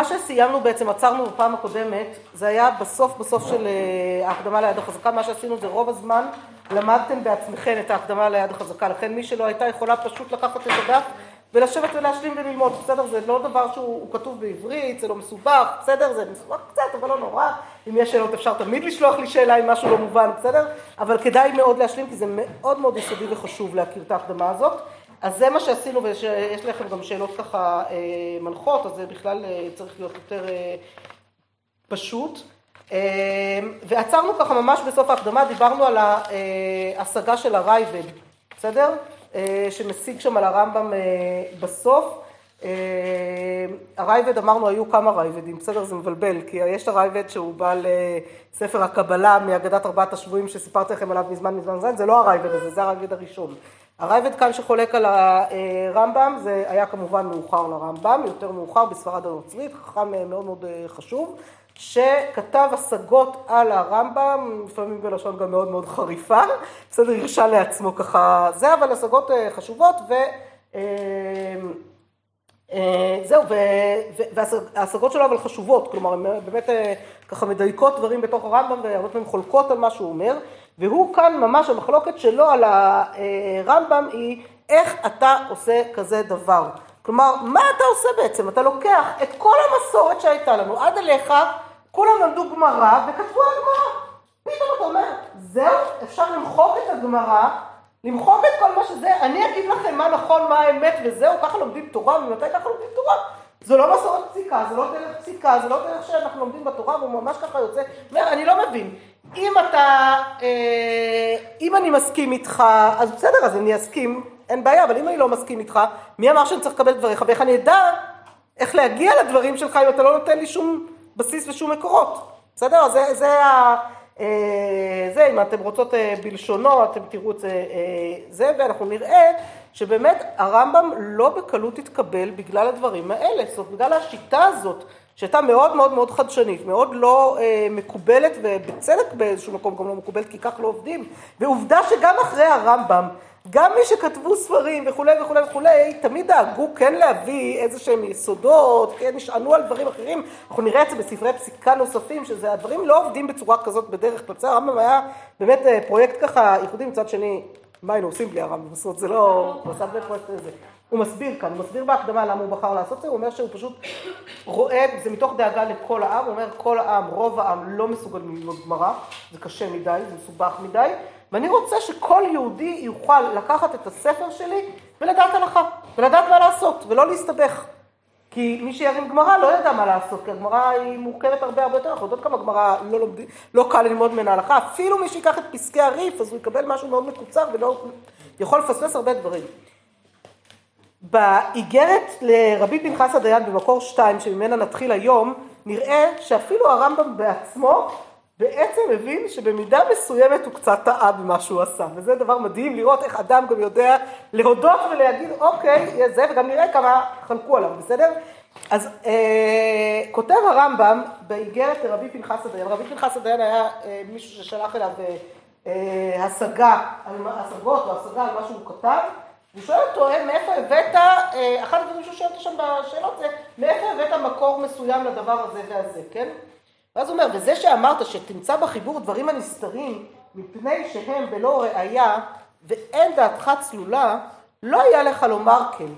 מה שסיימנו בעצם, עצרנו בפעם הקודמת, זה היה בסוף בסוף של ההקדמה ליד החזקה, מה שעשינו זה רוב הזמן למדתם בעצמכם את ההקדמה ליד החזקה, לכן מי שלא הייתה יכולה פשוט לקחת את הדף ולשבת ולהשלים וללמוד, בסדר? זה לא דבר שהוא כתוב בעברית, זה לא מסובך, בסדר? זה מסובך קצת, אבל לא נורא. אם יש שאלות אפשר תמיד לשלוח לי שאלה אם משהו לא מובן, בסדר? אבל כדאי מאוד להשלים, כי זה מאוד מאוד יסודי וחשוב להכיר את ההקדמה הזאת. אז זה מה שעשינו, ויש לכם גם שאלות ככה אה, מנחות, אז זה בכלל אה, צריך להיות יותר אה, פשוט. ועצרנו ככה ממש בסוף ההקדמה, דיברנו על ההשגה של הרייבד, בסדר? שמשיג שם על הרמב"ם בסוף. הרייבד, אמרנו, היו כמה רייבדים, בסדר? זה מבלבל, כי יש הרייבד שהוא בעל ספר הקבלה מאגדת ארבעת השבויים שסיפרתי לכם עליו מזמן מזמן מזמן, זה לא הרייבד הזה, זה הרייבד הראשון. הרייבד כאן שחולק על הרמב"ם, זה היה כמובן מאוחר לרמב"ם, יותר מאוחר בספרד הנוצרית, חכם מאוד מאוד חשוב, שכתב השגות על הרמב"ם, לפעמים בלשון גם מאוד מאוד חריפה, בסדר, הרשה לעצמו ככה זה, אבל השגות חשובות, ו... זהו, וההשגות שלו אבל חשובות, כלומר הן באמת ככה מדייקות דברים בתוך הרמב"ם והרבה פעמים חולקות על מה שהוא אומר, והוא כאן ממש המחלוקת שלו על הרמב"ם היא איך אתה עושה כזה דבר. כלומר, מה אתה עושה בעצם? אתה לוקח את כל המסורת שהייתה לנו עד אליך, כולם למדו גמרא וכתבו על גמרא. פתאום אתה אומר, זהו, אפשר למחוק את הגמרא, למחוק את כל מה שזה, אני אגיד לכם מה נכון, מה האמת וזהו, ככה לומדים תורה, ומתי ככה לומדים תורה? זו לא מסורת פסיקה, זה לא דרך פסיקה, זה לא דרך שאנחנו לומדים בתורה, והוא ממש ככה יוצא, אומר, אני לא מבין. אם אתה, אה, אם אני מסכים איתך, אז בסדר, אז אני אסכים, אין בעיה, אבל אם אני לא מסכים איתך, מי אמר שאני צריך לקבל דבריך, ואיך אני אדע איך להגיע לדברים שלך אם אתה לא נותן לי שום בסיס ושום מקורות, בסדר? זה, זה, ה, אה, זה, אם אתם רוצות אה, בלשונו, אתם תראו את זה, זה, ואנחנו נראה שבאמת הרמב"ם לא בקלות התקבל בגלל הדברים האלה, זאת אומרת, בגלל השיטה הזאת. שהייתה מאוד מאוד מאוד חדשנית, מאוד לא אה, מקובלת, ובצדק באיזשהו מקום גם לא מקובלת, כי כך לא עובדים. ועובדה שגם אחרי הרמב"ם, גם מי שכתבו ספרים וכולי וכולי וכולי, תמיד דאגו כן להביא איזה שהם יסודות, כן נשענו על דברים אחרים. אנחנו נראה את זה בספרי פסיקה נוספים, שזה, הדברים לא עובדים בצורה כזאת בדרך כלל. הרמב"ם היה באמת אה, פרויקט ככה ייחודי מצד שני. מה היינו עושים בלי הרמב"ם? זאת אומרת, זה לא... הוא עשה באמת פרויקט הזה. הוא מסביר כאן, הוא מסביר בהקדמה למה הוא בחר לעשות את זה, הוא אומר שהוא פשוט רואה, זה מתוך דאגה לכל העם, הוא אומר כל העם, רוב העם לא מסוגל ללמוד גמרא, זה קשה מדי, זה מסובך מדי, ואני רוצה שכל יהודי יוכל לקחת את הספר שלי ולדעת הלכה, ולדעת מה לעשות, ולא להסתבך. כי מי שירים גמרא לא ידע מה לעשות, כי הגמרא היא מורכבת הרבה הרבה יותר, אנחנו יודעות כמה גמרא לא, לומד, לא קל ללמוד ממנה הלכה, אפילו מי שיקח את פסקי הריף, אז הוא יקבל משהו מאוד מקוצר ולא יכול לפספס הרבה דברים. באיגרת לרבי פנחס הדיין במקור 2, שממנה נתחיל היום, נראה שאפילו הרמב"ם בעצמו בעצם הבין שבמידה מסוימת הוא קצת טעה במה שהוא עשה, וזה דבר מדהים לראות איך אדם גם יודע להודות ולהגיד אוקיי, זה, וגם נראה כמה חלקו עליו, בסדר? אז אה, כותב הרמב"ם באיגרת לרבי פנחס הדיין, רבי פנחס הדיין היה אה, מישהו ששלח אליו אה, אה השגה, השגות או השגה על מה שהוא כתב, הוא שואל אותו, מאיפה הבאת, אה, אחד הדברים שהוא שואל אותו שם בשאלות זה, מאיפה הבאת מקור מסוים לדבר הזה והזה, כן? ואז הוא אומר, וזה שאמרת שתמצא בחיבור דברים הנסתרים מפני שהם בלא ראייה ואין דעתך צלולה, לא היה לך לומר כן,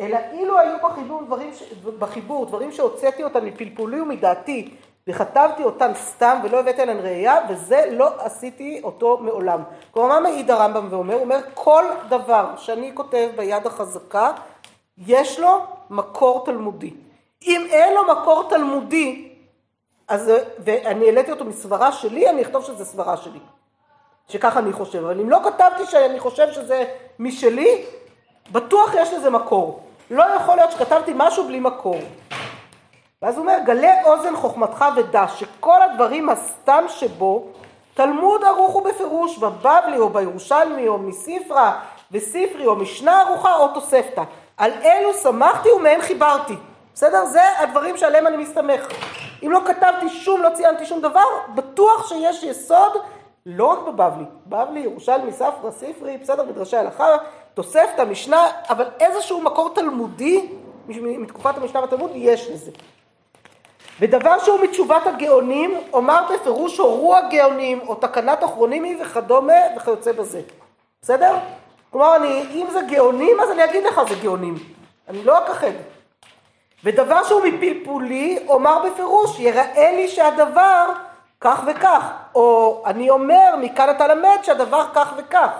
אלא אילו היו בחיבור דברים, ש... בחיבור, דברים שהוצאתי אותם מפלפולי ומדעתי וכתבתי אותן סתם ולא הבאתי עליהן ראייה, וזה לא עשיתי אותו מעולם. כלומר, מה מעיד הרמב"ם ואומר? הוא אומר, כל דבר שאני כותב ביד החזקה, יש לו מקור תלמודי. אם אין לו מקור תלמודי, אז, ואני העליתי אותו מסברה שלי, אני אכתוב שזה סברה שלי. שככה אני חושב. אבל אם לא כתבתי שאני חושב שזה משלי, בטוח יש לזה מקור. לא יכול להיות שכתבתי משהו בלי מקור. ואז הוא אומר, גלה אוזן חוכמתך ודע שכל הדברים הסתם שבו, תלמוד ערוך הוא בפירוש, בבבלי או בירושלמי או מספרא וספרי או משנה ערוכה או תוספתא. על אלו שמחתי ומהן חיברתי. בסדר? זה הדברים שעליהם אני מסתמך. אם לא כתבתי שום, לא ציינתי שום דבר, בטוח שיש יסוד, לא רק בבבלי, בבלי, ירושלמי, ספרא, ספרי, בסדר, מדרשי הלכה, תוספתא, משנה, אבל איזשהו מקור תלמודי מתקופת המשנה והתלמוד יש לזה. ודבר שהוא מתשובת הגאונים, אומר בפירוש הורו הגאונים, או תקנת אחרונים היא וכדומה וכיוצא בזה. בסדר? כלומר, אני, אם זה גאונים, אז אני אגיד לך זה גאונים. אני לא אכחד. ודבר שהוא מפלפולי, אומר בפירוש, יראה לי שהדבר כך וכך. או אני אומר, מכאן אתה למד שהדבר כך וכך.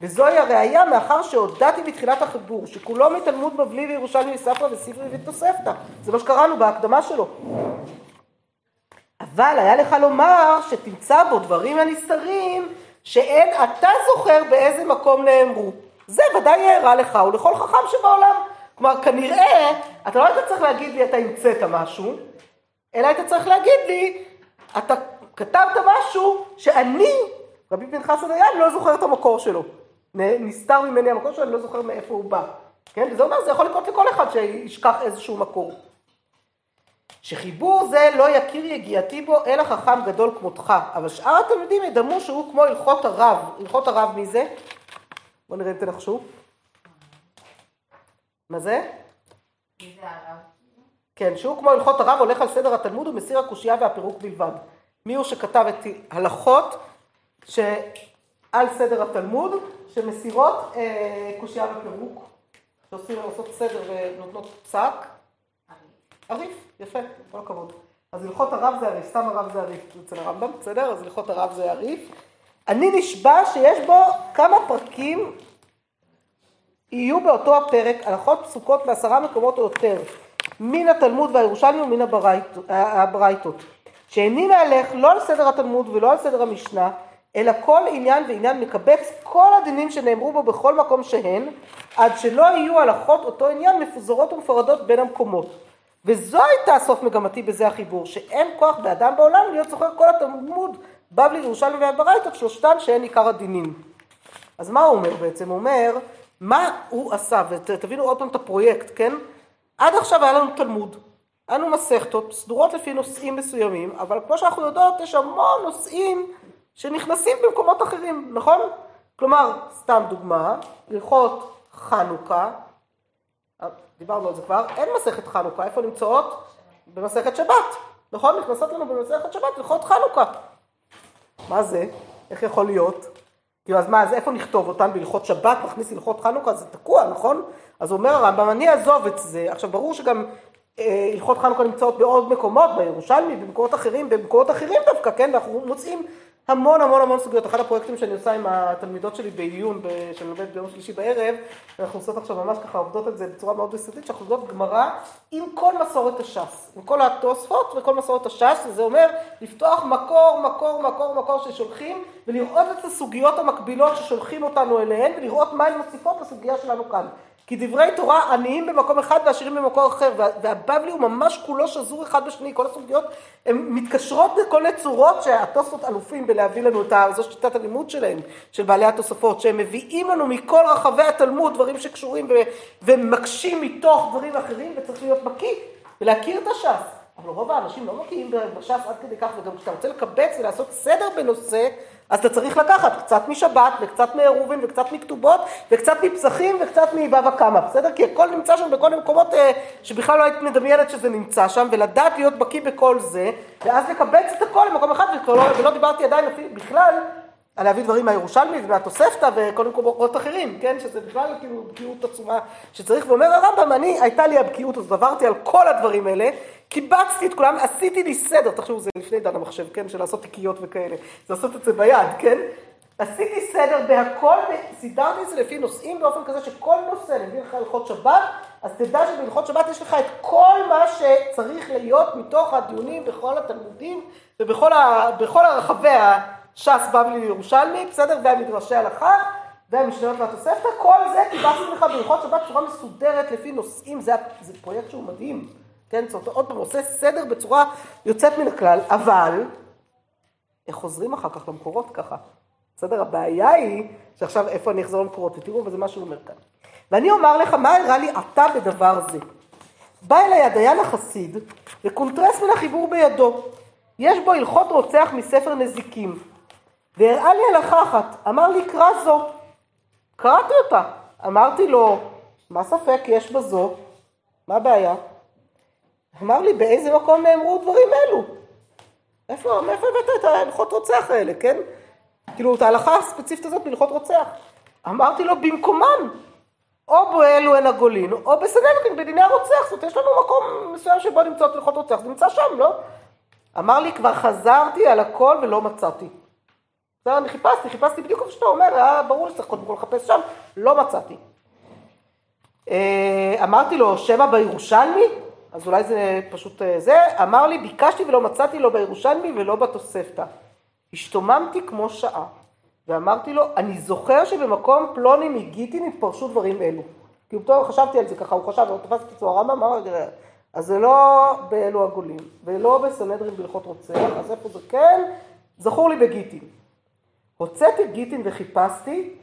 וזוהי הראייה מאחר שהודעתי בתחילת החיבור, שכולו מתלמוד בבלי וירושלמי וספרא וספרי ותוספתא. זה מה שקראנו בהקדמה שלו. אבל היה לך לומר שתמצא בו דברים הנסתרים שאין אתה זוכר באיזה מקום נאמרו. זה ודאי יארע לך ולכל חכם שבעולם. כלומר, כנראה, אתה לא היית צריך להגיד לי אתה המצאת משהו, אלא היית צריך להגיד לי, אתה כתבת משהו שאני, רבי פנחס הדיין, לא זוכר את המקור שלו. נסתר ממני המקור שלו, אני לא זוכר מאיפה הוא בא. כן? וזה אומר, זה יכול לקרות לכל אחד שישכח איזשהו מקור. שחיבור זה לא יכיר יגיעתי בו אלא חכם גדול כמותך, אבל שאר התלמידים ידמו שהוא כמו הלכות הרב. הלכות הרב מי זה? בואו נראה אם תנחשו. מה זה? מי זה הרב? כן, שהוא כמו הלכות הרב הולך על סדר התלמוד ומסיר הקושייה והפירוק בלבד. מי הוא שכתב את הלכות שעל סדר התלמוד, שמסירות אה, קושייה ופירוק, שעושים לעשות סדר ונותנות פסק? הריף, יפה, כל הכבוד. אז הלכות הרב זה הריף, סתם הרב זה הריף אצל הרמב"ם, בסדר? אז הלכות הרב זה הריף. אני נשבע שיש בו כמה פרקים יהיו באותו הפרק, הלכות פסוקות בעשרה מקומות או יותר, מן התלמוד והירושלמי ומן הברייתות, שאיני מהלך לא על סדר התלמוד ולא על סדר המשנה, אלא כל עניין ועניין מקבץ כל הדינים שנאמרו בו בכל מקום שהן, עד שלא יהיו הלכות אותו עניין מפוזרות ומפורדות בין המקומות. וזו הייתה סוף מגמתי בזה החיבור, שאין כוח באדם בעולם להיות זוכר כל התלמוד, בבלי, ירושלמי והברייתות, שלושתן שהן עיקר הדינים. אז מה הוא אומר בעצם? הוא אומר, מה הוא עשה, ותבינו עוד פעם את הפרויקט, כן? עד עכשיו היה לנו תלמוד, היה לנו מסכתות סדורות לפי נושאים מסוימים, אבל כמו שאנחנו יודעות, יש המון נושאים שנכנסים במקומות אחרים, נכון? כלומר, סתם דוגמה, הלכות חנוכה, דיברנו על זה כבר, אין מסכת חנוכה, איפה נמצאות? במסכת שבת, נכון? נכנסות לנו במסכת שבת הלכות חנוכה. מה זה? איך יכול להיות? כאילו, אז מה, אז איפה נכתוב אותן בהלכות שבת, נכניס הלכות חנוכה, זה תקוע, נכון? אז אומר הרמב"ם, אני אעזוב את זה. עכשיו, ברור שגם אה, הלכות חנוכה נמצאות בעוד מקומות, בירושלמי, במקומות אחרים, במקומות אחרים דווקא, כן? ואנחנו מוצאים המון המון המון סוגיות. אחד הפרויקטים שאני עושה עם התלמידות שלי בעיון, שאני לומדת ביום שלישי בערב, אנחנו עושות עכשיו ממש ככה, עובדות את זה בצורה מאוד יסודית, שאנחנו עובדות גמרא עם כל מסורת הש"ס, עם כל התוספות וכל מסורת הש"ס, וזה אומר לפתוח מקור, מקור, מקור, מקור ששולחים, ולראות את הסוגיות המקבילות ששולחים אותנו אליהן, ולראות מה הן מוסיפות לסוגיה שלנו כאן. כי דברי תורה עניים במקום אחד ועשירים במקום אחר, והבבלי הוא ממש כולו שזור אחד בשני, כל הסוגיות הן מתקשרות בכל מיני צורות שהתוספות אלופים בלהביא לנו את ה... זו שיטת הלימוד שלהם, של בעלי התוספות, שהם מביאים לנו מכל רחבי התלמוד דברים שקשורים ו... ומקשים מתוך דברים אחרים, וצריך להיות בקיא ולהכיר את הש"ס. אבל רוב האנשים לא בקיאים בש"ס עד כדי כך, וגם כשאתה רוצה לקבץ ולעשות סדר בנושא, אז אתה צריך לקחת קצת משבת, וקצת מעירובין, וקצת מכתובות, וקצת מפסחים, וקצת מבבא קמא, בסדר? כי הכל נמצא שם בכל מיני מקומות אה, שבכלל לא היית מדמיינת שזה נמצא שם, ולדעת להיות בקיא בכל זה, ואז לקבץ את הכל למקום אחד, ולא, ולא דיברתי עדיין בכלל להביא דברים מהירושלמי ומהתוספתא וכל מיני מקומות אחרים, כן? שזה בכלל כאילו בקיאות עצומה שצריך. ואומר הרמב"ם, אני, הייתה לי הבקיאות הזאת, עברתי על כל הדברים האלה, קיבצתי את כולם, עשיתי לי סדר, תחשבו, זה לפני עידן המחשב, כן? של לעשות תיקיות וכאלה, זה לעשות את זה ביד, כן? עשיתי סדר בהכל, סידרתי את זה לפי נושאים באופן כזה שכל נושא, אני מביא לך הלכות שבת, אז תדע שבהלכות שבת יש לך את כל מה שצריך להיות מתוך הדיונים בכל התלמודים ובכל ה, הרחבי הש"ס בבלי ירושלמי, בסדר? והמדרשי הלכה והמשניות והתוספתא, כל זה קיבלתי לך בהלכות שבת בצורה מסודרת לפי נושאים, זה, זה פרויקט שהוא מדהים. כן, זאת אומרת, עוד פעם, עושה סדר בצורה יוצאת מן הכלל, אבל איך חוזרים אחר כך למקורות ככה? בסדר? הבעיה היא שעכשיו איפה אני אחזור למקורות, ותראו, וזה מה שהוא אומר כאן. ואני אומר לך, מה הראה לי אתה בדבר זה? בא אליי הדיין החסיד, וקונטרס מן החיבור בידו. יש בו הלכות רוצח מספר נזיקים. והראה לי הלכה אחת, אמר לי, קרא זו. קראתי אותה. אמרתי לו, מה ספק יש בזו? מה הבעיה? אמר לי, באיזה מקום נאמרו דברים אלו? איפה, מאיפה הבאת את ההלכות רוצח האלה, כן? כאילו, את ההלכה הספציפית הזאת בהלכות רוצח. אמרתי לו, במקומן. או באלו הן הגולין, או בסנדרין, בדיני הרוצח. זאת אומרת, יש לנו מקום מסוים שבו למצוא את הלכות רוצח, זה נמצא שם, לא? אמר לי, כבר חזרתי על הכל ולא מצאתי. בסדר, אני חיפשתי, חיפשתי בדיוק כמו שאתה אומר, היה ברור שצריך קודם כל לחפש שם, לא מצאתי. אה, אמרתי לו, שמא בירושלמי? אז אולי זה פשוט אה, זה. אמר לי, ביקשתי ולא מצאתי לא בירושלמי ולא בתוספתא. השתוממתי כמו שעה, ואמרתי לו, אני זוכר שבמקום פלוני מגיטין התפרשו דברים אלו. כאילו, טוב, חשבתי על זה ככה, הוא חשב, הוא תפס את עצמו, הרמב"ם אמר, אז זה לא באלו הגולים, ולא בסנהדרין בהלכות רוצח, אז איפה זה כן? זכור לי בגיטין. הוצאתי גיטין וחיפשתי,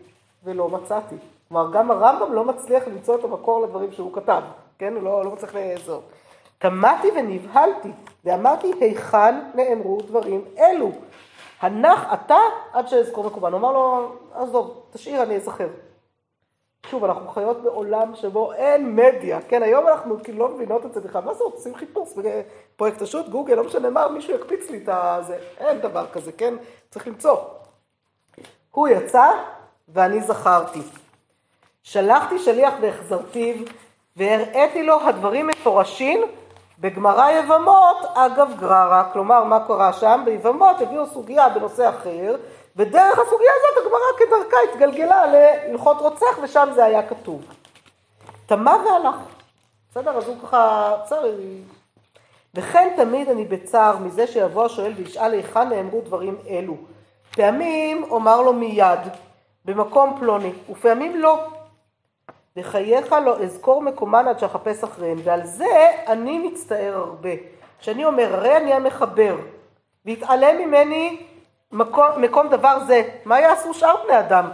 ולא מצאתי. כלומר, גם הרמב"ם לא מצליח למצוא את המקור לדברים שהוא כתב, כן? הוא לא, לא מצליח לעזור. תמהתי ונבהלתי, ואמרתי, היכן נאמרו דברים אלו? הנח אתה עד שאזכור מקובל. הוא אמר לו, עזוב, תשאיר, אני אזכר. שוב, אנחנו חיות בעולם שבו אין מדיה, כן, היום אנחנו כאילו לא מבינות את זה בכלל, מה זה, עושים חיפוש בפרויקט השו"ת, גוגל, לא משנה מה, מישהו יקפיץ לי את הזה, אין דבר כזה, כן, צריך למצוא. הוא יצא ואני זכרתי. שלחתי שליח והחזרתיו, והראיתי לו הדברים מפורשים בגמרא יבמות, אגב גררה. כלומר, מה קרה שם? ביבמות הביאו סוגיה בנושא אחר, ודרך הסוגיה הזאת הגמרא כדרכה התגלגלה להלכות רוצח, ושם זה היה כתוב. תמה והלך. בסדר? אז הוא ככה, בסדר. וכן תמיד אני בצער מזה שיבוא השואל וישאל היכן נאמרו דברים אלו. פעמים אומר לו מיד, במקום פלוני, ופעמים לא. וחייך לא אזכור מקומן עד שאחפש אחריהן, ועל זה אני מצטער הרבה. כשאני אומר, הרי אני המחבר, והתעלם ממני מקום, מקום דבר זה, מה יעשו שאר בני אדם?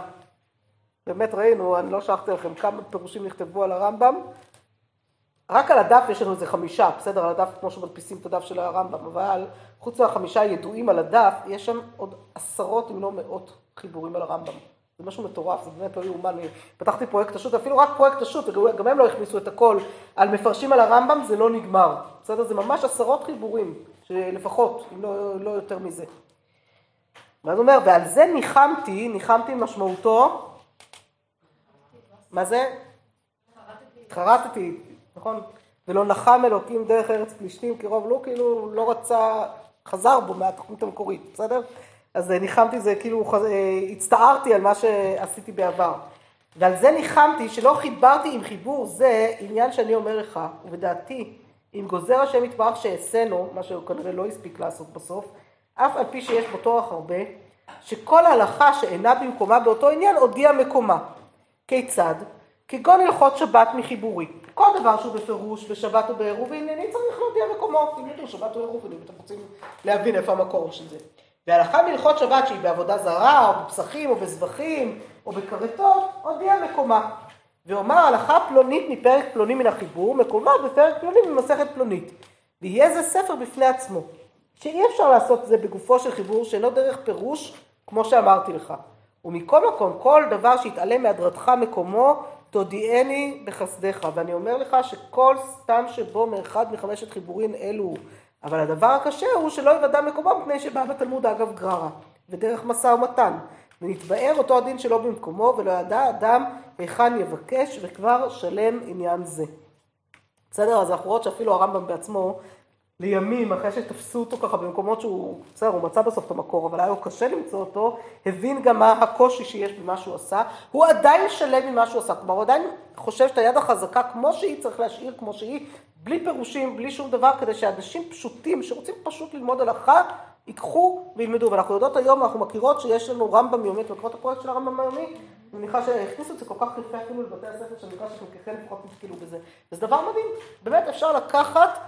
באמת ראינו, אני לא שלחתי לכם כמה פירושים נכתבו על הרמב"ם, רק על הדף יש לנו איזה חמישה, בסדר, על הדף כמו שמדפיסים את הדף של הרמב"ם, אבל חוץ מהחמישה הידועים על הדף, יש שם עוד עשרות אם לא מאות חיבורים על הרמב"ם. זה משהו מטורף, זה באמת לא יאומן. פתחתי פרויקט השו"ת, אפילו רק פרויקט השו"ת, גם הם לא הכניסו את הכל על מפרשים על הרמב"ם, זה לא נגמר. בסדר? זה ממש עשרות חיבורים, לפחות, אם לא, לא יותר מזה. ואז הוא אומר, ועל זה ניחמתי, ניחמתי משמעותו, מה זה? התחרטתי, נכון? ולא נחם אלוקים דרך ארץ פלישתים כי רוב לא, כאילו לא רצה, חזר בו מהתוכנית המקורית, בסדר? אז ניחמתי זה, כאילו הצטערתי על מה שעשיתי בעבר. ועל זה ניחמתי שלא חיברתי עם חיבור זה עניין שאני אומר לך, ובדעתי, אם גוזר השם יתברך שאעשינו, מה שהוא כנראה לא הספיק לעשות בסוף, אף על פי שיש בו טורח הרבה, שכל הלכה שאינה במקומה באותו עניין הודיע מקומה. כיצד? כגון הלכות שבת מחיבורי. כל דבר שהוא בפירוש בשבת או בעירוב ענייני צריך להודיע מקומו. אם ידעו שבת או עירוב אם אתם רוצים להבין איפה המקור של זה. והלכה מלכות שבת שהיא בעבודה זרה, או בפסחים, או בזבחים, או בכרתות, הודיע מקומה. ואומר הלכה פלונית מפרק פלוני מן החיבור, מקומה בפרק פלוני ממסכת פלונית. ויהיה זה ספר בפני עצמו. שאי אפשר לעשות זה בגופו של חיבור שאינו דרך פירוש, כמו שאמרתי לך. ומכל מקום, כל דבר שיתעלם מהדרתך מקומו, תודיעני בחסדיך. ואני אומר לך שכל סתם שבו מאחד מחמשת חיבורים אלו, אבל הדבר הקשה הוא שלא יוודע מקומו מפני שבא בתלמוד אגב גררה, ודרך משא ומתן. ונתבאר אותו הדין שלא במקומו, ולא ידע אדם היכן יבקש, וכבר שלם עניין זה. בסדר? אז אנחנו רואות שאפילו הרמב"ם בעצמו לימים, אחרי שתפסו אותו ככה במקומות שהוא, בסדר, הוא מצא בסוף את המקור, אבל היה לו קשה למצוא אותו, הבין גם מה הקושי שיש במה שהוא עשה, הוא עדיין שלם ממה שהוא עשה, כלומר הוא עדיין חושב שאת היד החזקה כמו שהיא צריך להשאיר כמו שהיא, בלי פירושים, בלי שום דבר, כדי שאנשים פשוטים שרוצים פשוט ללמוד הלכה, ייקחו וילמדו, ואנחנו יודעות היום, אנחנו מכירות שיש לנו רמב"ם יומי, אתם מכירות את הפרויקט של הרמב"ם היומי? אני מניחה שהכניסו את זה כל כך יפה אפילו לבתי הספר, שאני מניחה שחלקכם לפחות תתקלו בזה. וזה דבר מדהים, באמת אפשר לקחת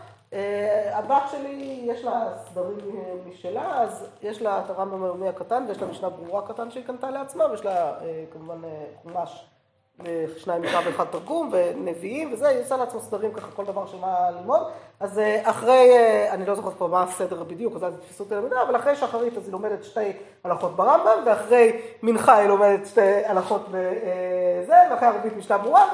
הבת שלי, יש לה סדרים משלה, אז יש לה את הרמב"ם היומי הקטן, ויש לה משנה ברורה קטן שהיא קנתה לעצמה, ויש לה אה, כמובן אה, חומש, שניים מקרא ואחד תרגום, ונביאים וזה, היא עושה לעצמה סדרים ככה, כל דבר שמה ללמוד. אז אחרי, אני לא זוכרת פה מה הסדר בדיוק, אז אל תתפסו אותי למידה, אבל אחרי שחרית אז היא לומדת שתי הלכות ברמב"ם, ואחרי מנחה היא לומדת שתי הלכות בזה, ואחרי ערבית משנה ברורה,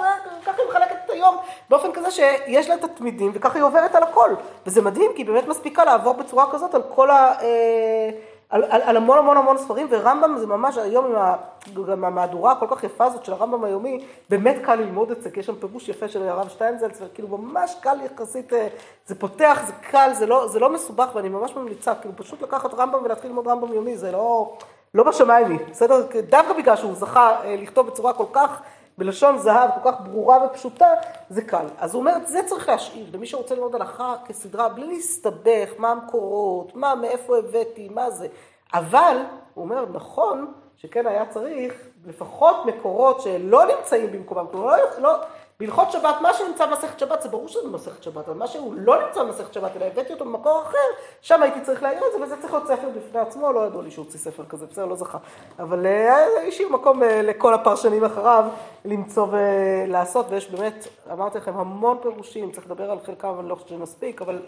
וככה היא מחלקת היום באופן כזה שיש לה את התמידים וככה היא עוברת על הכל. וזה מדהים כי היא באמת מספיקה לעבור בצורה כזאת על כל ה... אה, על, על, על המון המון המון ספרים, ורמב"ם זה ממש היום עם, ה, עם המהדורה הכל כך יפה הזאת של הרמב"ם היומי, באמת קל ללמוד את זה, כי יש שם פירוש יפה של הרב שטיינזלץ, וכאילו ממש קל יחסית, אה, זה פותח, זה קל, זה לא, זה לא מסובך, ואני ממש ממליצה, כאילו פשוט לקחת רמב"ם ולהתחיל ללמוד רמב"ם יומי, זה לא, לא בשמיים היא, בסדר? דווקא בגלל שהוא זכה אה, לכתוב בצורה כל כך, בלשון זהב, כל כך ברורה ופשוטה, זה קל. אז הוא אומר, זה צריך להשאיר למי שרוצה ללמוד הלכה כסדרה, בלי להסתבך, מה המקורות, מה, מאיפה הבאתי, מה זה. אבל, הוא אומר, נכון שכן היה צריך לפחות מקורות שלא נמצאים במקומם, כלומר, לא, לא, בהלכות שבת, מה שנמצא במסכת שבת, זה ברור שזה במסכת שבת, אבל מה שהוא לא נמצא במסכת שבת, אלא הבאתי אותו במקור אחר, שם הייתי צריך להעיר את זה, וזה צריך להיות ספר בפני עצמו, לא ידעו לי שהוא הוציא ספר כזה, בסדר, לא זכה. אבל אה, השאיר מקום אה, לכל הפרשנים אחריו למצוא ולעשות, ויש באמת, אמרתי לכם, המון פירושים, צריך לדבר על חלקם, אני לא חושבת שנספיק, אבל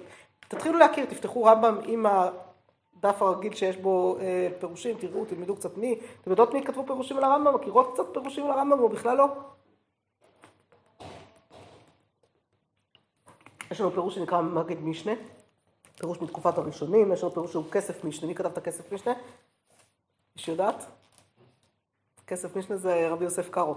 תתחילו להכיר, תפתחו רמב"ם עם הדף הרגיל שיש בו אה, פירושים, תראו, תלמדו קצת מי, אתם יודעות מי כתבו פירושים על הרמב"ם? מכירות קצת פירושים על הרמב"ם או בכלל לא? יש לנו פירוש שנקרא מגיד משנה, פירוש מתקופת הראשונים, יש לנו פירוש שהוא כסף משנה, מי כתב את הכסף משנה? מישהו יודעת? כסף משנה זה רבי יוסף קארו,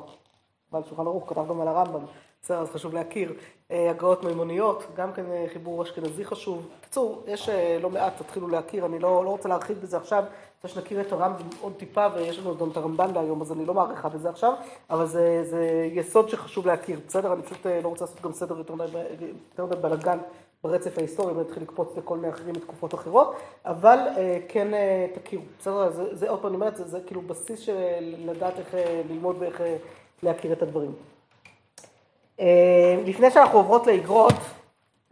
בעל שולחן ערוך, כתב גם על הרמב"ם, בסדר, אז חשוב להכיר. אה, הגאות מימוניות, גם כן אה, חיבור אשכנזי חשוב. בקיצור, יש אה, לא מעט, תתחילו להכיר, אני לא, לא רוצה להרחיב בזה עכשיו, רוצה שנכיר את הרמב"ם עוד טיפה, ויש לנו גם את הרמב"ן להיום, אז אני לא מעריכה בזה עכשיו, אבל זה, זה יסוד שחשוב להכיר, בסדר? אני פשוט לא רוצה לעשות גם סדר יותר מדי בלאגן ברצף ההיסטורי, ונתחיל לקפוץ לכל מיני אחרים מתקופות אחרות, אבל כן תכירו, בסדר? זה, זה עוד פעם, אני אומרת, זה, זה כאילו בסיס של לדעת איך ללמוד ואיך להכיר את הדברים. אה, לפני שאנחנו עוברות לאגרות,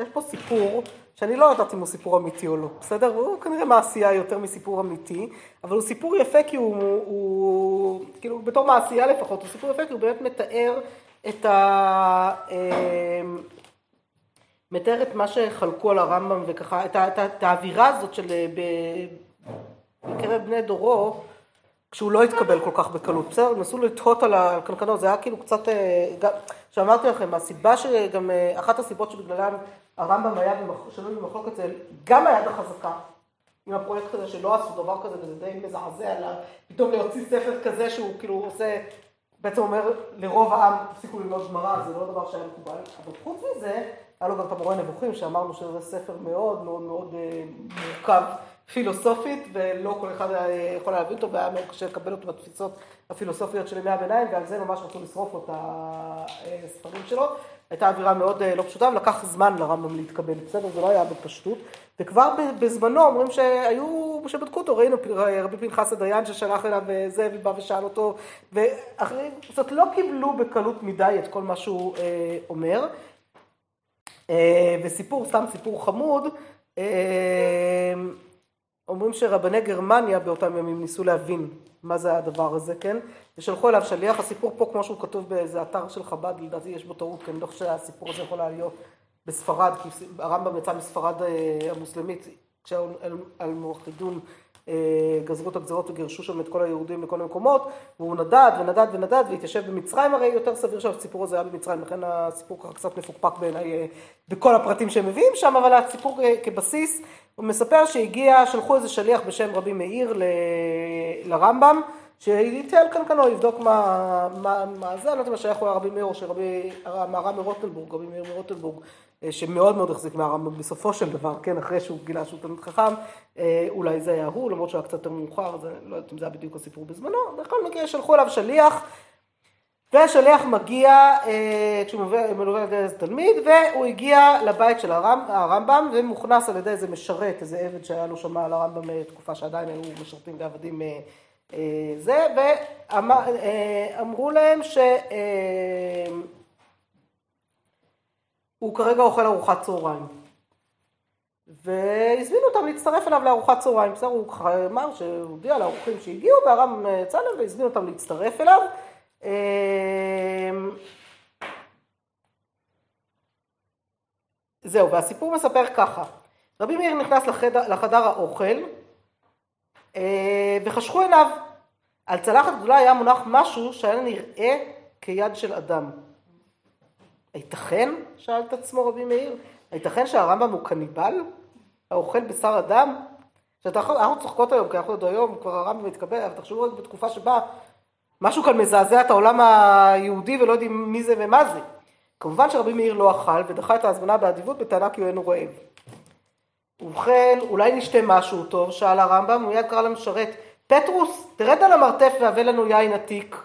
יש פה סיפור שאני לא יודעת אם הוא סיפור אמיתי או לא, בסדר? הוא כנראה מעשייה יותר מסיפור אמיתי, אבל הוא סיפור יפה כי הוא, הוא כאילו בתור מעשייה לפחות, הוא סיפור יפה כי הוא באמת מתאר את ה... אה, מתאר את מה שחלקו על הרמב"ם וככה, את, את, את האווירה הזאת של בקרב בני דורו, כשהוא לא התקבל כל כך בקלות, בסדר? נסו לתהות על קנקנו, זה היה כאילו קצת, שאמרתי לכם, הסיבה שגם, אה, אחת הסיבות שבגללן הרמב"ם היה שנוי במחלוקת זה גם היד החזקה, עם הפרויקט הזה שלא עשו דבר כזה, וזה די מזעזע, פתאום להוציא ספר כזה שהוא כאילו עושה, בעצם אומר לרוב העם, תפסיקו ללמוד גמרא, זה לא דבר שהיה מקובל, אבל חוץ מזה, היה לו גם את המורה נבוכים, שאמרנו שזה ספר מאוד מאוד מאוד אה, מורכב פילוסופית, ולא כל אחד יכול להבין אותו, והיה מאוד קשה לקבל אותו בתפיסות הפילוסופיות של ימי הביניים, ועל זה ממש רצו לשרוף את הספרים שלו. הייתה אווירה מאוד אה, לא פשוטה, ולקח זמן לרמב"ם להתקבל, בסדר? זה לא היה בפשטות. וכבר בזמנו אומרים שהיו, שבדקו אותו, ראינו רבי פנחס הדיין ששלח אליו אה, זה, ובא ושאל אותו, ואחרים, זאת לא קיבלו בקלות מדי את כל מה שהוא אה, אומר. אה, וסיפור, סתם סיפור חמוד, אה, אומרים שרבני גרמניה באותם ימים ניסו להבין מה זה הדבר הזה, כן? ושלחו אליו שליח, הסיפור פה כמו שהוא כתוב באיזה אתר של חב"ד, לדעתי יש בו טעות, כי אני לא חושב שהסיפור הזה יכול להיות בספרד, כי הרמב"ם יצא מספרד אה, המוסלמית, כשהאלמוחידון אה, גזרו את הגזרות וגירשו שם את כל היהודים לכל המקומות, והוא נדד ונדד ונדד והתיישב במצרים, הרי יותר סביר שהסיפור הזה היה במצרים, לכן הסיפור ככה קצת מפוקפק בעיניי אה, בכל הפרטים שהם מביאים שם, אבל הסיפור כבסיס הוא מספר שהגיע, שלחו איזה שליח בשם רבי מאיר ל... לרמב"ם, שיתייעל קנקנו, יבדוק מה, מה, מה זה, אני לא יודעת אם השייך הוא הרבי מאיר שרבי, מהר"ם מרוטנבורג, רבי מאיר מרוטנבורג, אה, שמאוד מאוד החזיק מהרמב"ם בסופו של דבר, כן, אחרי שהוא גילה שהוא תלמיד חכם, אה, אולי זה היה הוא, למרות שהוא היה קצת יותר מאוחר, אני לא יודעת אם זה היה בדיוק הסיפור בזמנו, בכל מקרה שלחו אליו שליח, והשליח מגיע, אה, כשהוא מלווה על ידי איזה תלמיד, והוא הגיע לבית של הרמב"ם, ומוכנס על ידי איזה משרת, איזה עבד שהיה לו שם על הרמב"ם אה, תקופה שעדיין היו משרתים ועבדים אה, זה, ואמרו להם שהוא כרגע אוכל ארוחת צהריים. והזמינו אותם להצטרף אליו לארוחת צהריים. בסדר, הוא אמר שהוא הודיע לאורחים שהגיעו, והרמב"ם יצא להם והזמינו אותם להצטרף אליו. אמ, זהו, והסיפור מספר ככה, רבי מאיר נכנס לחדר, לחדר האוכל אה, וחשכו עיניו. על צלחת גדולה היה מונח משהו שהיה נראה כיד של אדם. הייתכן? שאל את עצמו רבי מאיר. הייתכן שהרמב"ם הוא קניבל? האוכל בשר אדם? אנחנו צוחקות היום, כי אנחנו עוד היום, כבר הרמב"ם מתקבל, אבל תחשבו רק בתקופה שבה משהו כאן מזעזע את העולם היהודי ולא יודעים מי זה ומה זה. כמובן שרבי מאיר לא אכל ודחה את ההזמנה באדיבות בטענה כי הוא אינו רעב. ובכן, אולי נשתה משהו טוב, שאל הרמב"ם, הוא מיד קרא למשרת, פטרוס, תרד על המרתף והבא לנו יין עתיק.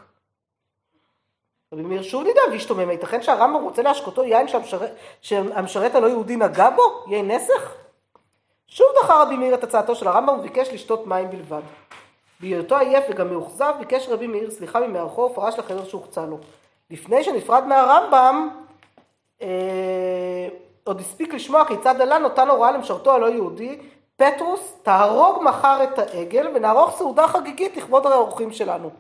רבי מאיר שוב נידע והשתומם, ייתכן שהרמב"ם רוצה להשקותו יין שהמשרת, שהמשרת הלא יהודי נגע בו? יין נסך? שוב דחה רבי מאיר את הצעתו של הרמב"ם וביקש לשתות מים בלבד. בהיותו עייף וגם מאוכזב, ביקש רבי מאיר סליחה ממארחו ופרש לחדר שהוחצה לו. לפני שנפרד מהרמב"ם, אה, עוד הספיק לשמוע כיצד עלה נותן הוראה למשרתו הלא יהודי, פטרוס, תהרוג מחר את העגל ונערוך סעודה חגיגית לכבוד האורחים שלנו.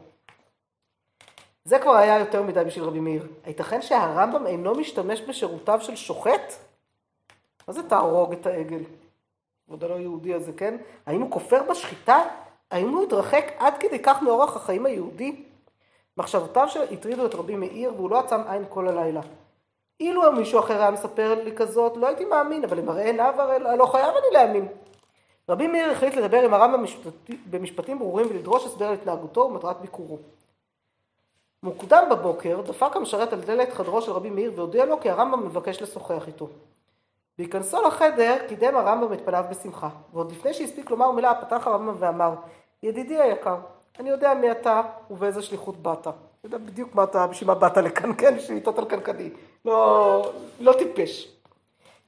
זה כבר היה יותר מדי בשביל רבי מאיר. הייתכן שהרמב"ם אינו משתמש בשירותיו של שוחט? מה זה תהרוג את העגל? כבוד הלא יהודי הזה, כן? האם הוא כופר בשחיטה? האם הוא התרחק עד כדי כך מאורח החיים היהודי? מחשבותיו הטרידו את רבי מאיר והוא לא עצם עין כל הלילה. אילו מישהו אחר היה מספר לי כזאת, לא הייתי מאמין, אבל למראה עיניו הרי לא חייב אני להאמין. רבי מאיר החליט לדבר עם הרמב"ם במשפטים ברורים ולדרוש הסבר להתנהגותו ומטרת ביקורו. מוקדם בבוקר דפק המשרת על דלת חדרו של רבי מאיר והודיע לו כי הרמב"ם מבקש לשוחח איתו. בהיכנסו לחדר קידם הרמב"ם את פניו בשמחה, ועוד לפני שהספיק לומר מילה פתח הרמב"ם ואמר, ידידי היקר, אני יודע מי אתה ובאיזה שליחות באת. אני יודע בדיוק מה אתה, בשביל מה באת לכאן, כן, בשביל לטעות על קנקני. לא, לא טיפש.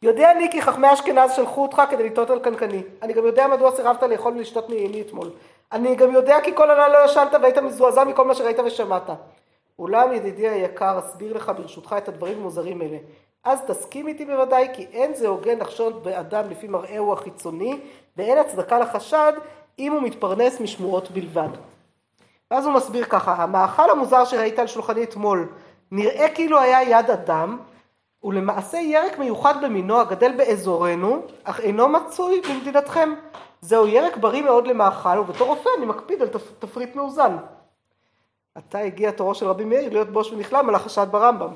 יודע אני כי חכמי אשכנז שלחו אותך כדי לטעות על קנקני. אני גם יודע מדוע סירבת לאכול ולשתות מימי אתמול. אני גם יודע כי כל הלילה לא ישנת והיית מזועזע מכל מה שראית ושמעת. אולם ידידי היקר, אסביר לך ברשותך את הדברים המוזרים האלה. אז תסכים איתי בוודאי כי אין זה הוגן לחשוד באדם לפי מראהו החיצוני ואין הצדקה לחשד אם הוא מתפרנס משמועות בלבד. ואז הוא מסביר ככה, המאכל המוזר שראית על שולחני אתמול נראה כאילו היה יד אדם, ולמעשה ירק מיוחד במינו הגדל באזורנו, אך אינו מצוי במדינתכם. זהו ירק בריא מאוד למאכל, ובתור רופא אני מקפיד על תפריט מאוזן. עתה הגיע תורו של רבי מאיר להיות בוש ונכלם על החשד ברמב"ם.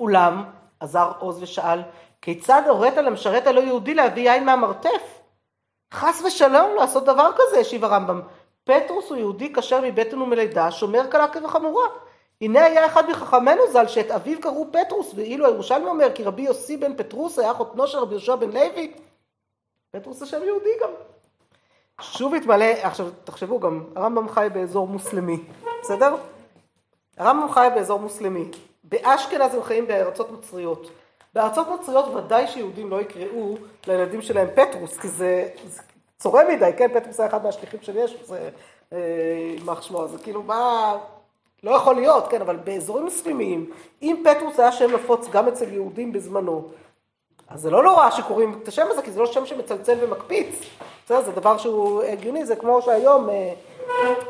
אולם, עזר עוז ושאל, כיצד הורית למשרת הלא יהודי להביא יין מהמרתף? חס ושלום לעשות דבר כזה, השיב הרמב"ם. פטרוס הוא יהודי כשר מבטן ומלידה, שומר קלה כבחמורה. הנה היה אחד מחכמינו ז"ל שאת אביו קראו פטרוס, ואילו הירושלמי אומר כי רבי יוסי בן פטרוס היה חותנו של רבי יהושע בן לוי. פטרוס זה יהודי גם. שוב התמלא, עכשיו תחשבו גם, הרמב"ם חי באזור מוסלמי, בסדר? הרמב"ם חי באזור מוסלמי. באשכנז הם חיים בארצות נוצריות. בארצות נוצריות ודאי שיהודים לא יקראו לילדים שלהם פטרוס, כי זה, זה צורם מדי, כן? פטרוס היה אחד מהשליחים של ישו, זה יימח אה, שמו, זה כאילו מה... לא יכול להיות, כן, אבל באזורים מוסלמיים, אם פטרוס היה שם נפוץ גם אצל יהודים בזמנו, אז זה לא נורא שקוראים את השם הזה, כי זה לא שם שמצלצל ומקפיץ. בסדר, זה דבר שהוא הגיוני, זה כמו שהיום, אה,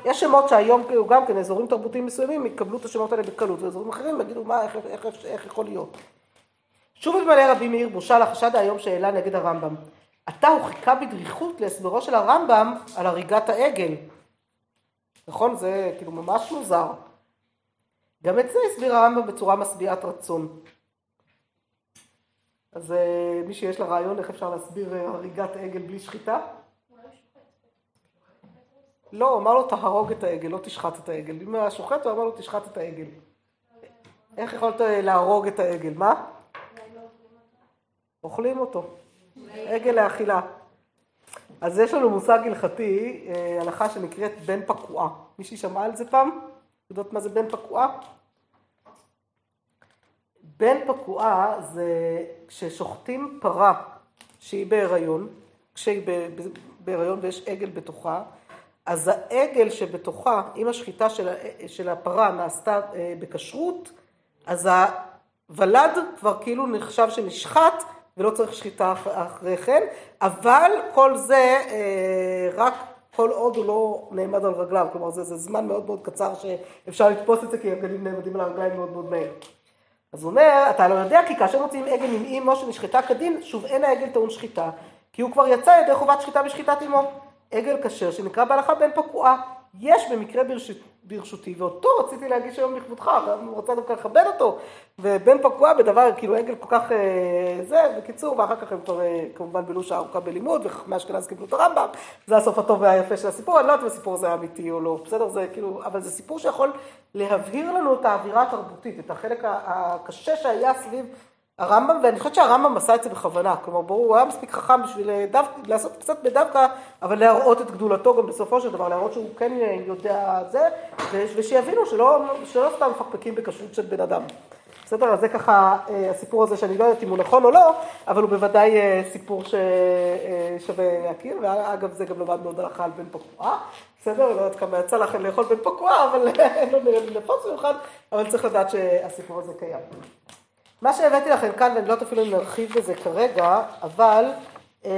יש שמות שהיום כאילו גם כן, אזורים תרבותיים מסוימים יקבלו את השמות האלה בקלות, ואזורים אחרים יגידו, מה, איך, איך, איך, איך יכול להיות? שוב אלמלא רבי מאיר בושה לחשד היום שהעלה נגד הרמב"ם. עתה הוא חיכה בדריכות להסברו של הרמב"ם על הריגת העגל. נכון? זה כאילו ממש מוזר. גם את זה הסביר הרמב"ם בצורה משביעת רצון. אז אה, מי שיש לה רעיון איך אפשר להסביר אה, הריגת עגל בלי שחיטה? לא, הוא אמר לו תהרוג את העגל, לא תשחט את העגל. אם היה שוחט, הוא אמר לו תשחט את העגל. איך יכולת אה, להרוג את העגל? מה? אוכלים אותו. עגל לאכילה. אז יש לנו מושג הלכתי, הלכה שנקראת בן פקועה. מישהי שמעה על זה פעם? יודעות מה זה בן פקועה? בן פקועה זה כששוחטים פרה שהיא בהיריון, כשהיא בהיריון ויש עגל בתוכה, אז העגל שבתוכה, אם השחיטה של, של הפרה נעשתה אה, בכשרות, אז הוולד כבר כאילו נחשב שנשחט ולא צריך שחיטה אחרי כן, אבל כל זה אה, רק כל עוד הוא לא נעמד על רגליו, כלומר זה, זה זמן מאוד מאוד קצר שאפשר לתפוס את זה כי הגלים נעמדים על הרגליים מאוד מאוד מהר. אז הוא אומר, אתה לא יודע כי כאשר מוציאים עגל עם אימו שנשחטה כדין, שוב אין העגל טעון שחיטה, כי הוא כבר יצא ידי חובת שחיטה בשחיטת אימו. עגל כשר שנקרא בהלכה בן פקועה, יש במקרה ברשות, ברשותי, ואותו רציתי להגיש היום לכבודך, ואני רוצה דווקא לכבד אותו, ובן פקוע בדבר, כאילו עגל כל כך אה, זה, בקיצור, ואחר כך הם כבר אה, כמובן בילו שעה ארוכה בלימוד, וחכמי אשכנז קיבלו את הרמב"ם, זה הסוף הטוב והיפה של הסיפור, אני לא יודעת אם הסיפור הזה אמיתי או לא, בסדר? זה כאילו, אבל זה סיפור שיכול להבהיר לנו את האווירה התרבותית, את החלק הקשה שהיה סביב הרמב"ם, ואני חושבת שהרמב"ם עשה את זה בכוונה, כלומר ברור, הוא היה מספיק חכם בשביל אה, דו, לעשות קצת בדווקא, אבל להראות את גדולתו גם בסופו של דבר, להראות שהוא כן אה, יודע זה, ושיבינו שלא, שלא סתם מפקפקים בכשרות של בן אדם. בסדר? אז זה ככה אה, הסיפור הזה שאני לא יודעת אם הוא נכון או לא, אבל הוא בוודאי סיפור ששווה להכיר, ואגב זה גם למדנו עוד הלכה על בן פקועה, בסדר? לא יודעת כמה יצא לכם לאכול בן פקועה, אבל לא נראה לי נפוץ במיוחד, אבל צריך לדעת שהסיפור הזה קיים. מה שהבאתי לכם כאן, ואני לא יודעת אפילו אם נרחיב בזה כרגע, אבל אה,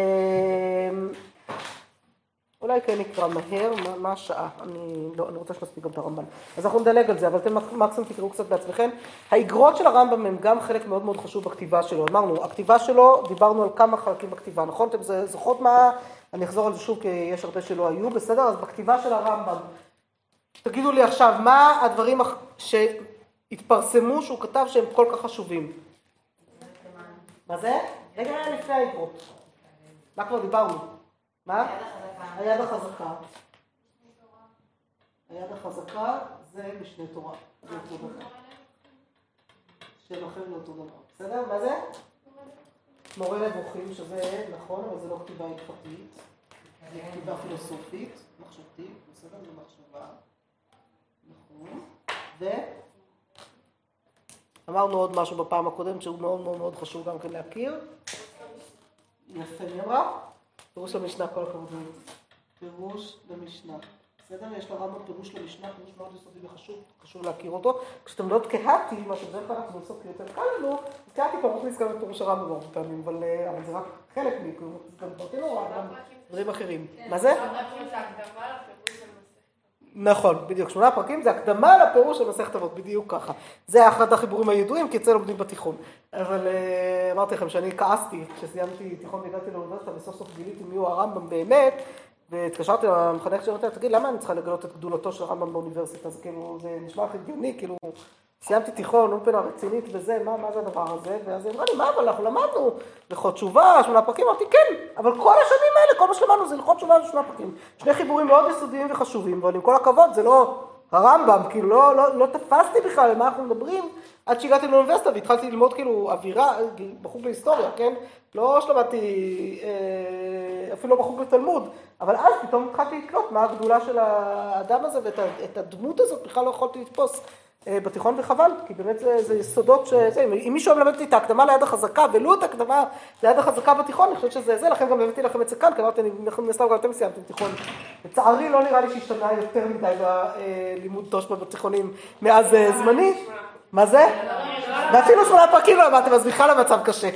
אולי כן נקרא מהר, מה, מה השעה? אני, לא, אני רוצה שנספיק גם את הרמב"ם. אז אנחנו נדלג על זה, אבל אתם מקסימום תקראו קצת בעצמכם. האגרות של הרמב"ם הם גם חלק מאוד מאוד חשוב בכתיבה שלו. אמרנו, הכתיבה שלו, דיברנו על כמה חלקים בכתיבה, נכון? אתם זוכרות מה? אני אחזור על זה שוב, כי יש הרבה שלא היו, בסדר? אז בכתיבה של הרמב"ם, תגידו לי עכשיו, מה הדברים ש... התפרסמו שהוא כתב שהם כל כך חשובים. מה זה? רגע, לפני האגרות. מה כבר דיברנו? מה? היד החזקה. היד החזקה זה משנה תורה. זה אותו דבר. שם אחר לאותו דבר. בסדר? מה זה? מורה נבוכים, שזה נכון, אבל זה לא כתיבה הלכתית. זה כתיבה פילוסופית, מחשבתית, בסדר? זה מחשבה. נכון. ו... אמרנו עוד משהו בפעם הקודמת שהוא מאוד מאוד מאוד חשוב גם כן להכיר. יפה נאמרה. פירוש למשנה, כל הכבוד. פירוש למשנה. בסדר? יש לרמב"ם פירוש למשנה, פירוש מאוד יסודי וחשוב, חשוב להכיר אותו. כשאתם לא קהתי, מה שבדרך כלל אנחנו עושות יותר קל לנו, אז קהתי פעם נזכר בפירוש הרמב"ם הרבה פעמים, אבל זה רק חלק מכאילו, זה גם דברים אחרים. מה זה? נכון, בדיוק. שמונה פרקים זה הקדמה לפירוש של מסכת אבות, בדיוק ככה. זה אחד החיבורים הידועים, כי אצלנו לומדים בתיכון. אבל אה, אמרתי לכם שאני כעסתי כשסיימתי תיכון והגעתי לאוניברסיטה וסוף סוף גיליתי מי הוא הרמב"ם באמת, והתקשרתי למחנך של אותה, תגיד, למה אני צריכה לגלות את גדולתו של הרמב"ם באוניברסיטה? זה כאילו, זה נשמע לך הגיוני, כאילו, סיימתי תיכון, אולפנה רצינית וזה, מה, מה זה הדבר הזה? ואז היא אמרה לי, מה, אבל אנחנו למדנו הלכות תשובה, שמונה פרקים, אמרתי, כן, אבל כל השנים האלה, כל מה שלמדנו זה הלכות תשובה ושמונה פרקים. שני חיבורים מאוד יסודיים וחשובים, אבל עם כל הכבוד, זה לא הרמב"ם, כאילו, לא, לא, לא תפסתי בכלל על מה אנחנו מדברים, עד שהגעתי לאוניברסיטה והתחלתי ללמוד כאילו אווירה, בחוג להיסטוריה, כן? לא שלמדתי, אה, אפילו לא בחוג לתלמוד, אבל אז פתאום התחלתי לקלוט מה הגדולה של האדם הזה ואת הדמות הזאת בכלל לא יכולתי לתפוס. אה, בתיכון וחבל, כי באמת זה, זה יסודות שזה, אם מישהו מלמד אותי את ההקדמה ליד החזקה, ולו את ההקדמה ליד החזקה בתיכון, אני חושבת שזה זה, לכן גם הבאתי לכם את זה כאן, כי אמרתי, מן הסתם גם אתם סיימתם תיכון. לצערי לא נראה לי שהשתנה יותר מדי בלימוד תושבע בתיכונים מאז אה, זמני. מה זה? ואפילו שמונה פרקים לא למדתם, אז בכלל המצב קשה.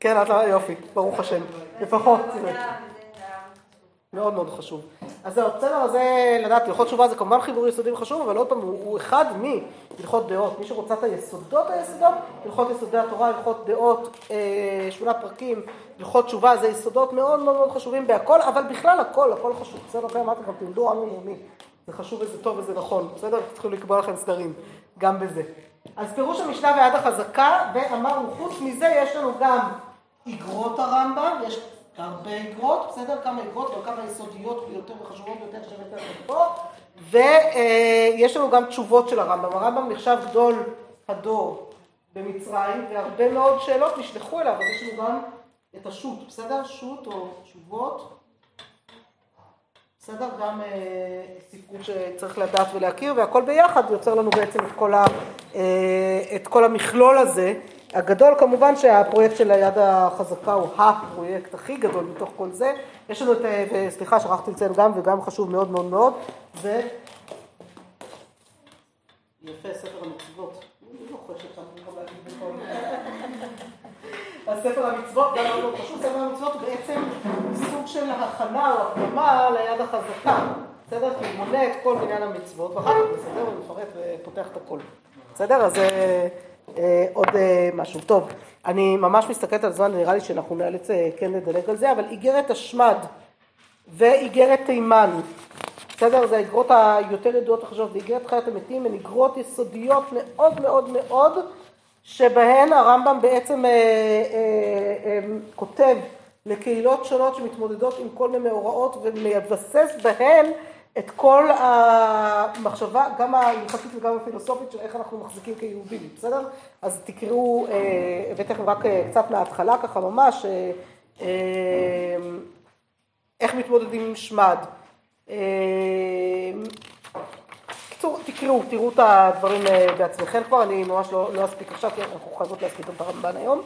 כן, לא, יופי, ברוך השם, לפחות. מאוד מאוד חשוב. אז זהו, בסדר, זה לדעת, הלכות תשובה זה כמובן חיבור יסודי וחשוב, אבל עוד פעם, הוא, אחד מהלכות דעות. מי שרוצה את היסודות היסודות, הלכות יסודי התורה, הלכות דעות, אה, שמונה פרקים, הלכות תשובה, זה יסודות מאוד מאוד מאוד חשובים בהכל, אבל בכלל הכל, הכל חשוב. בסדר, אחרי אמרתי לכם, תלמדו עם אמוני. זה חשוב וזה טוב וזה נכון, בסדר? צריכים לקבוע לכם סדרים, גם בזה. אז פירוש המשנה ויד החזקה, ואמרנו, חוץ מזה יש לנו גם איגרות הרמב"ם, יש הרבה אגרות, בסדר? כמה אגרות, אבל כמה יסודיות ביותר וחשובות ביותר שהבאת לכם פה. ויש לנו גם תשובות של הרמב"ם. הרמב"ם נחשב גדול הדור במצרים, והרבה מאוד שאלות נשלחו אליו, אז יש לנו גם את השו"ת, בסדר? שו"ת או תשובות. בסדר? גם אה, ספרות שצריך לדעת ולהכיר, והכל ביחד יוצר לנו בעצם את כל, ה, אה, את כל המכלול הזה. הגדול כמובן שהפרויקט של היד החזקה הוא הפרויקט הכי גדול מתוך כל זה. יש לנו את, וסליחה שכחתי לציין גם וגם חשוב מאוד מאוד מאוד, זה יפה ספר המצוות. הספר המצוות, גם מאוד חשוב, ספר המצוות הוא בעצם סוג של הכנה או הקדמה ליד החזקה. בסדר? כי הוא מונה את כל בניין המצוות, ואחר כך מסדר ומפרט ופותח את הכל. בסדר? אז... אה, עוד אה, משהו. טוב, אני ממש מסתכלת על הזמן, נראה לי שאנחנו נאלץ אה, כן לדלג על זה, אבל איגרת השמד ואיגרת תימן בסדר? זה האגרות היותר ידועות החשובות, ואיגרת חיית המתים הן איגרות יסודיות מאוד מאוד מאוד, שבהן הרמב"ם בעצם אה, אה, אה, כותב לקהילות שונות שמתמודדות עם כל מיני מאורעות ומבסס בהן את כל המחשבה, גם ההלכתית וגם הפילוסופית של איך אנחנו מחזיקים כיהודים, בסדר? אז תקראו, הבאתי לכם רק קצת מההתחלה ככה ממש, איך מתמודדים עם שמד. בקיצור, תקראו, תראו את הדברים בעצמכם כבר, אני ממש לא, לא אספיק עכשיו, כי אנחנו חייבות להספיק את הרמב"ן היום.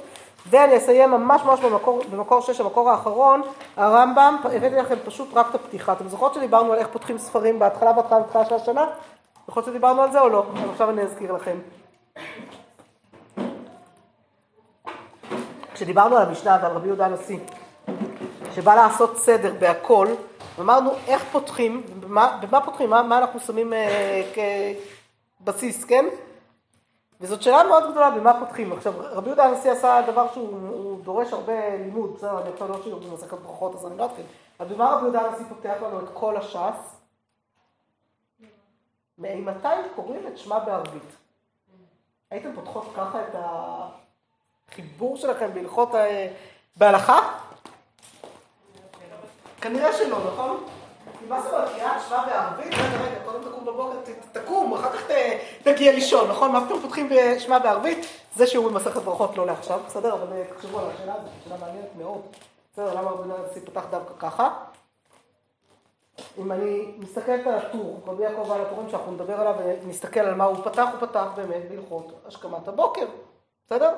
ואני אסיים ממש ממש במקור, במקור 6, המקור האחרון, הרמב"ם, הבאתי לכם פשוט רק את הפתיחה. אתם זוכרות שדיברנו על איך פותחים ספרים בהתחלה, בהתחלה, בהתחלה של השנה? זוכרות שדיברנו על זה או לא? אז עכשיו אני אזכיר לכם. כשדיברנו על המשנה ועל רבי יהודה הנשיא, שבא לעשות סדר בהכל, אמרנו איך פותחים, במה, במה פותחים, מה, מה אנחנו שמים אה, כבסיס, כן? וזאת שאלה מאוד גדולה במה פותחים. עכשיו, רבי יהודה הנשיא עשה דבר שהוא דורש הרבה לימוד, בסדר, אני עכשיו לא שיעור במסכת ברכות, אז אני לא אתחיל. אבל במה רבי יהודה הנשיא פותח לנו את כל הש"ס? מאימתי קוראים את שמע בערבית? הייתם פותחות ככה את החיבור שלכם בהלכות אה, בהלכה? כנראה שלא, נכון? מה אומרת, קריאת שמע בערבית? רגע, רגע, קודם תקום בבוקר, תקום, אחר כך תגיע לישון, נכון? מה פתאום פותחים בשמע בערבית? זה שיעור במסכת ברכות לא לעכשיו, בסדר? אבל אה, תחשבו על השאלה הזאת, שאלה מעניינת מאוד. בסדר, למה רבי נרצי פתח דווקא ככה? אם אני מסתכלת על הטור, רבי יעקב על הטורים שאנחנו נדבר עליו ונסתכל על מה הוא פתח, הוא פתח באמת בהלכות השכמת הבוקר, בסדר?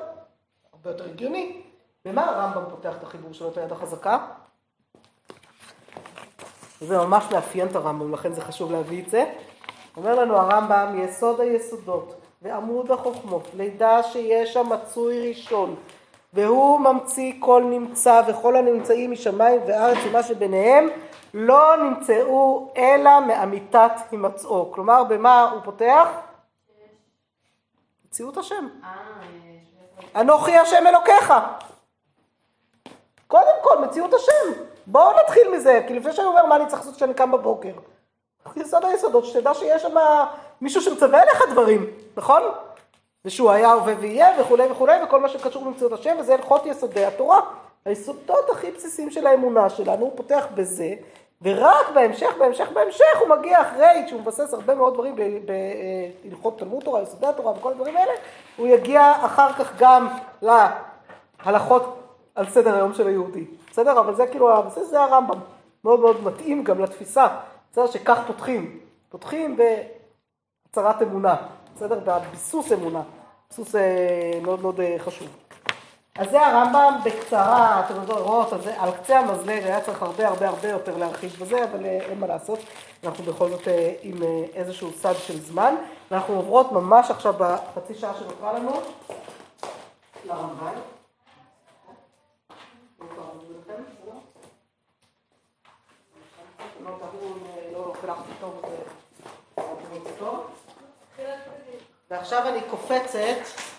הרבה יותר הגיוני. במה הרמב"ם פותח את החיבור שלו את היד החזקה? זה ממש מאפיין את הרמב"ם, לכן זה חשוב להביא את זה. אומר לנו הרמב"ם, יסוד היסודות ועמוד החוכמות, לידע שיש שם מצוי ראשון, והוא ממציא כל נמצא וכל הנמצאים משמיים וארץ ומה שביניהם, לא נמצאו אלא מאמיתת הימצאו. כלומר, במה הוא פותח? מציאות השם. אנוכי השם אלוקיך. קודם כל, מציאות השם. בואו נתחיל מזה, כי לפני שאני אומר מה אני צריך לעשות כשאני קם בבוקר. יסוד היסודות, שתדע שיש שם מישהו שמצווה עליך דברים, נכון? ושהוא היה, הווה ויהיה וכולי וכולי, וכל מה שקשור במציאות השם, וזה הלכות יסודי התורה. היסודות הכי בסיסיים של האמונה שלנו, הוא פותח בזה, ורק בהמשך, בהמשך, בהמשך, הוא מגיע אחרי שהוא מבסס הרבה מאוד דברים בהלכות תלמוד תורה, יסודי התורה וכל הדברים האלה, הוא יגיע אחר כך גם להלכות על סדר היום של היהודי. בסדר? אבל זה כאילו, הבסיס זה הרמב"ם. מאוד מאוד מתאים גם לתפיסה. בסדר? שכך פותחים. פותחים בהצהרת אמונה. בסדר? בביסוס אמונה. ביסוס אה, מאוד מאוד אה, חשוב. אז זה הרמב"ם בקצרה, אתם רואות, על, על קצה המזלג היה צריך הרבה הרבה הרבה יותר להרחיב בזה, אבל אה, אין מה לעשות, אנחנו בכל זאת עם איזשהו סד של זמן, ואנחנו עוברות ממש עכשיו בחצי שעה שנותרה לנו לרמב"ם. ועכשיו אני קופצת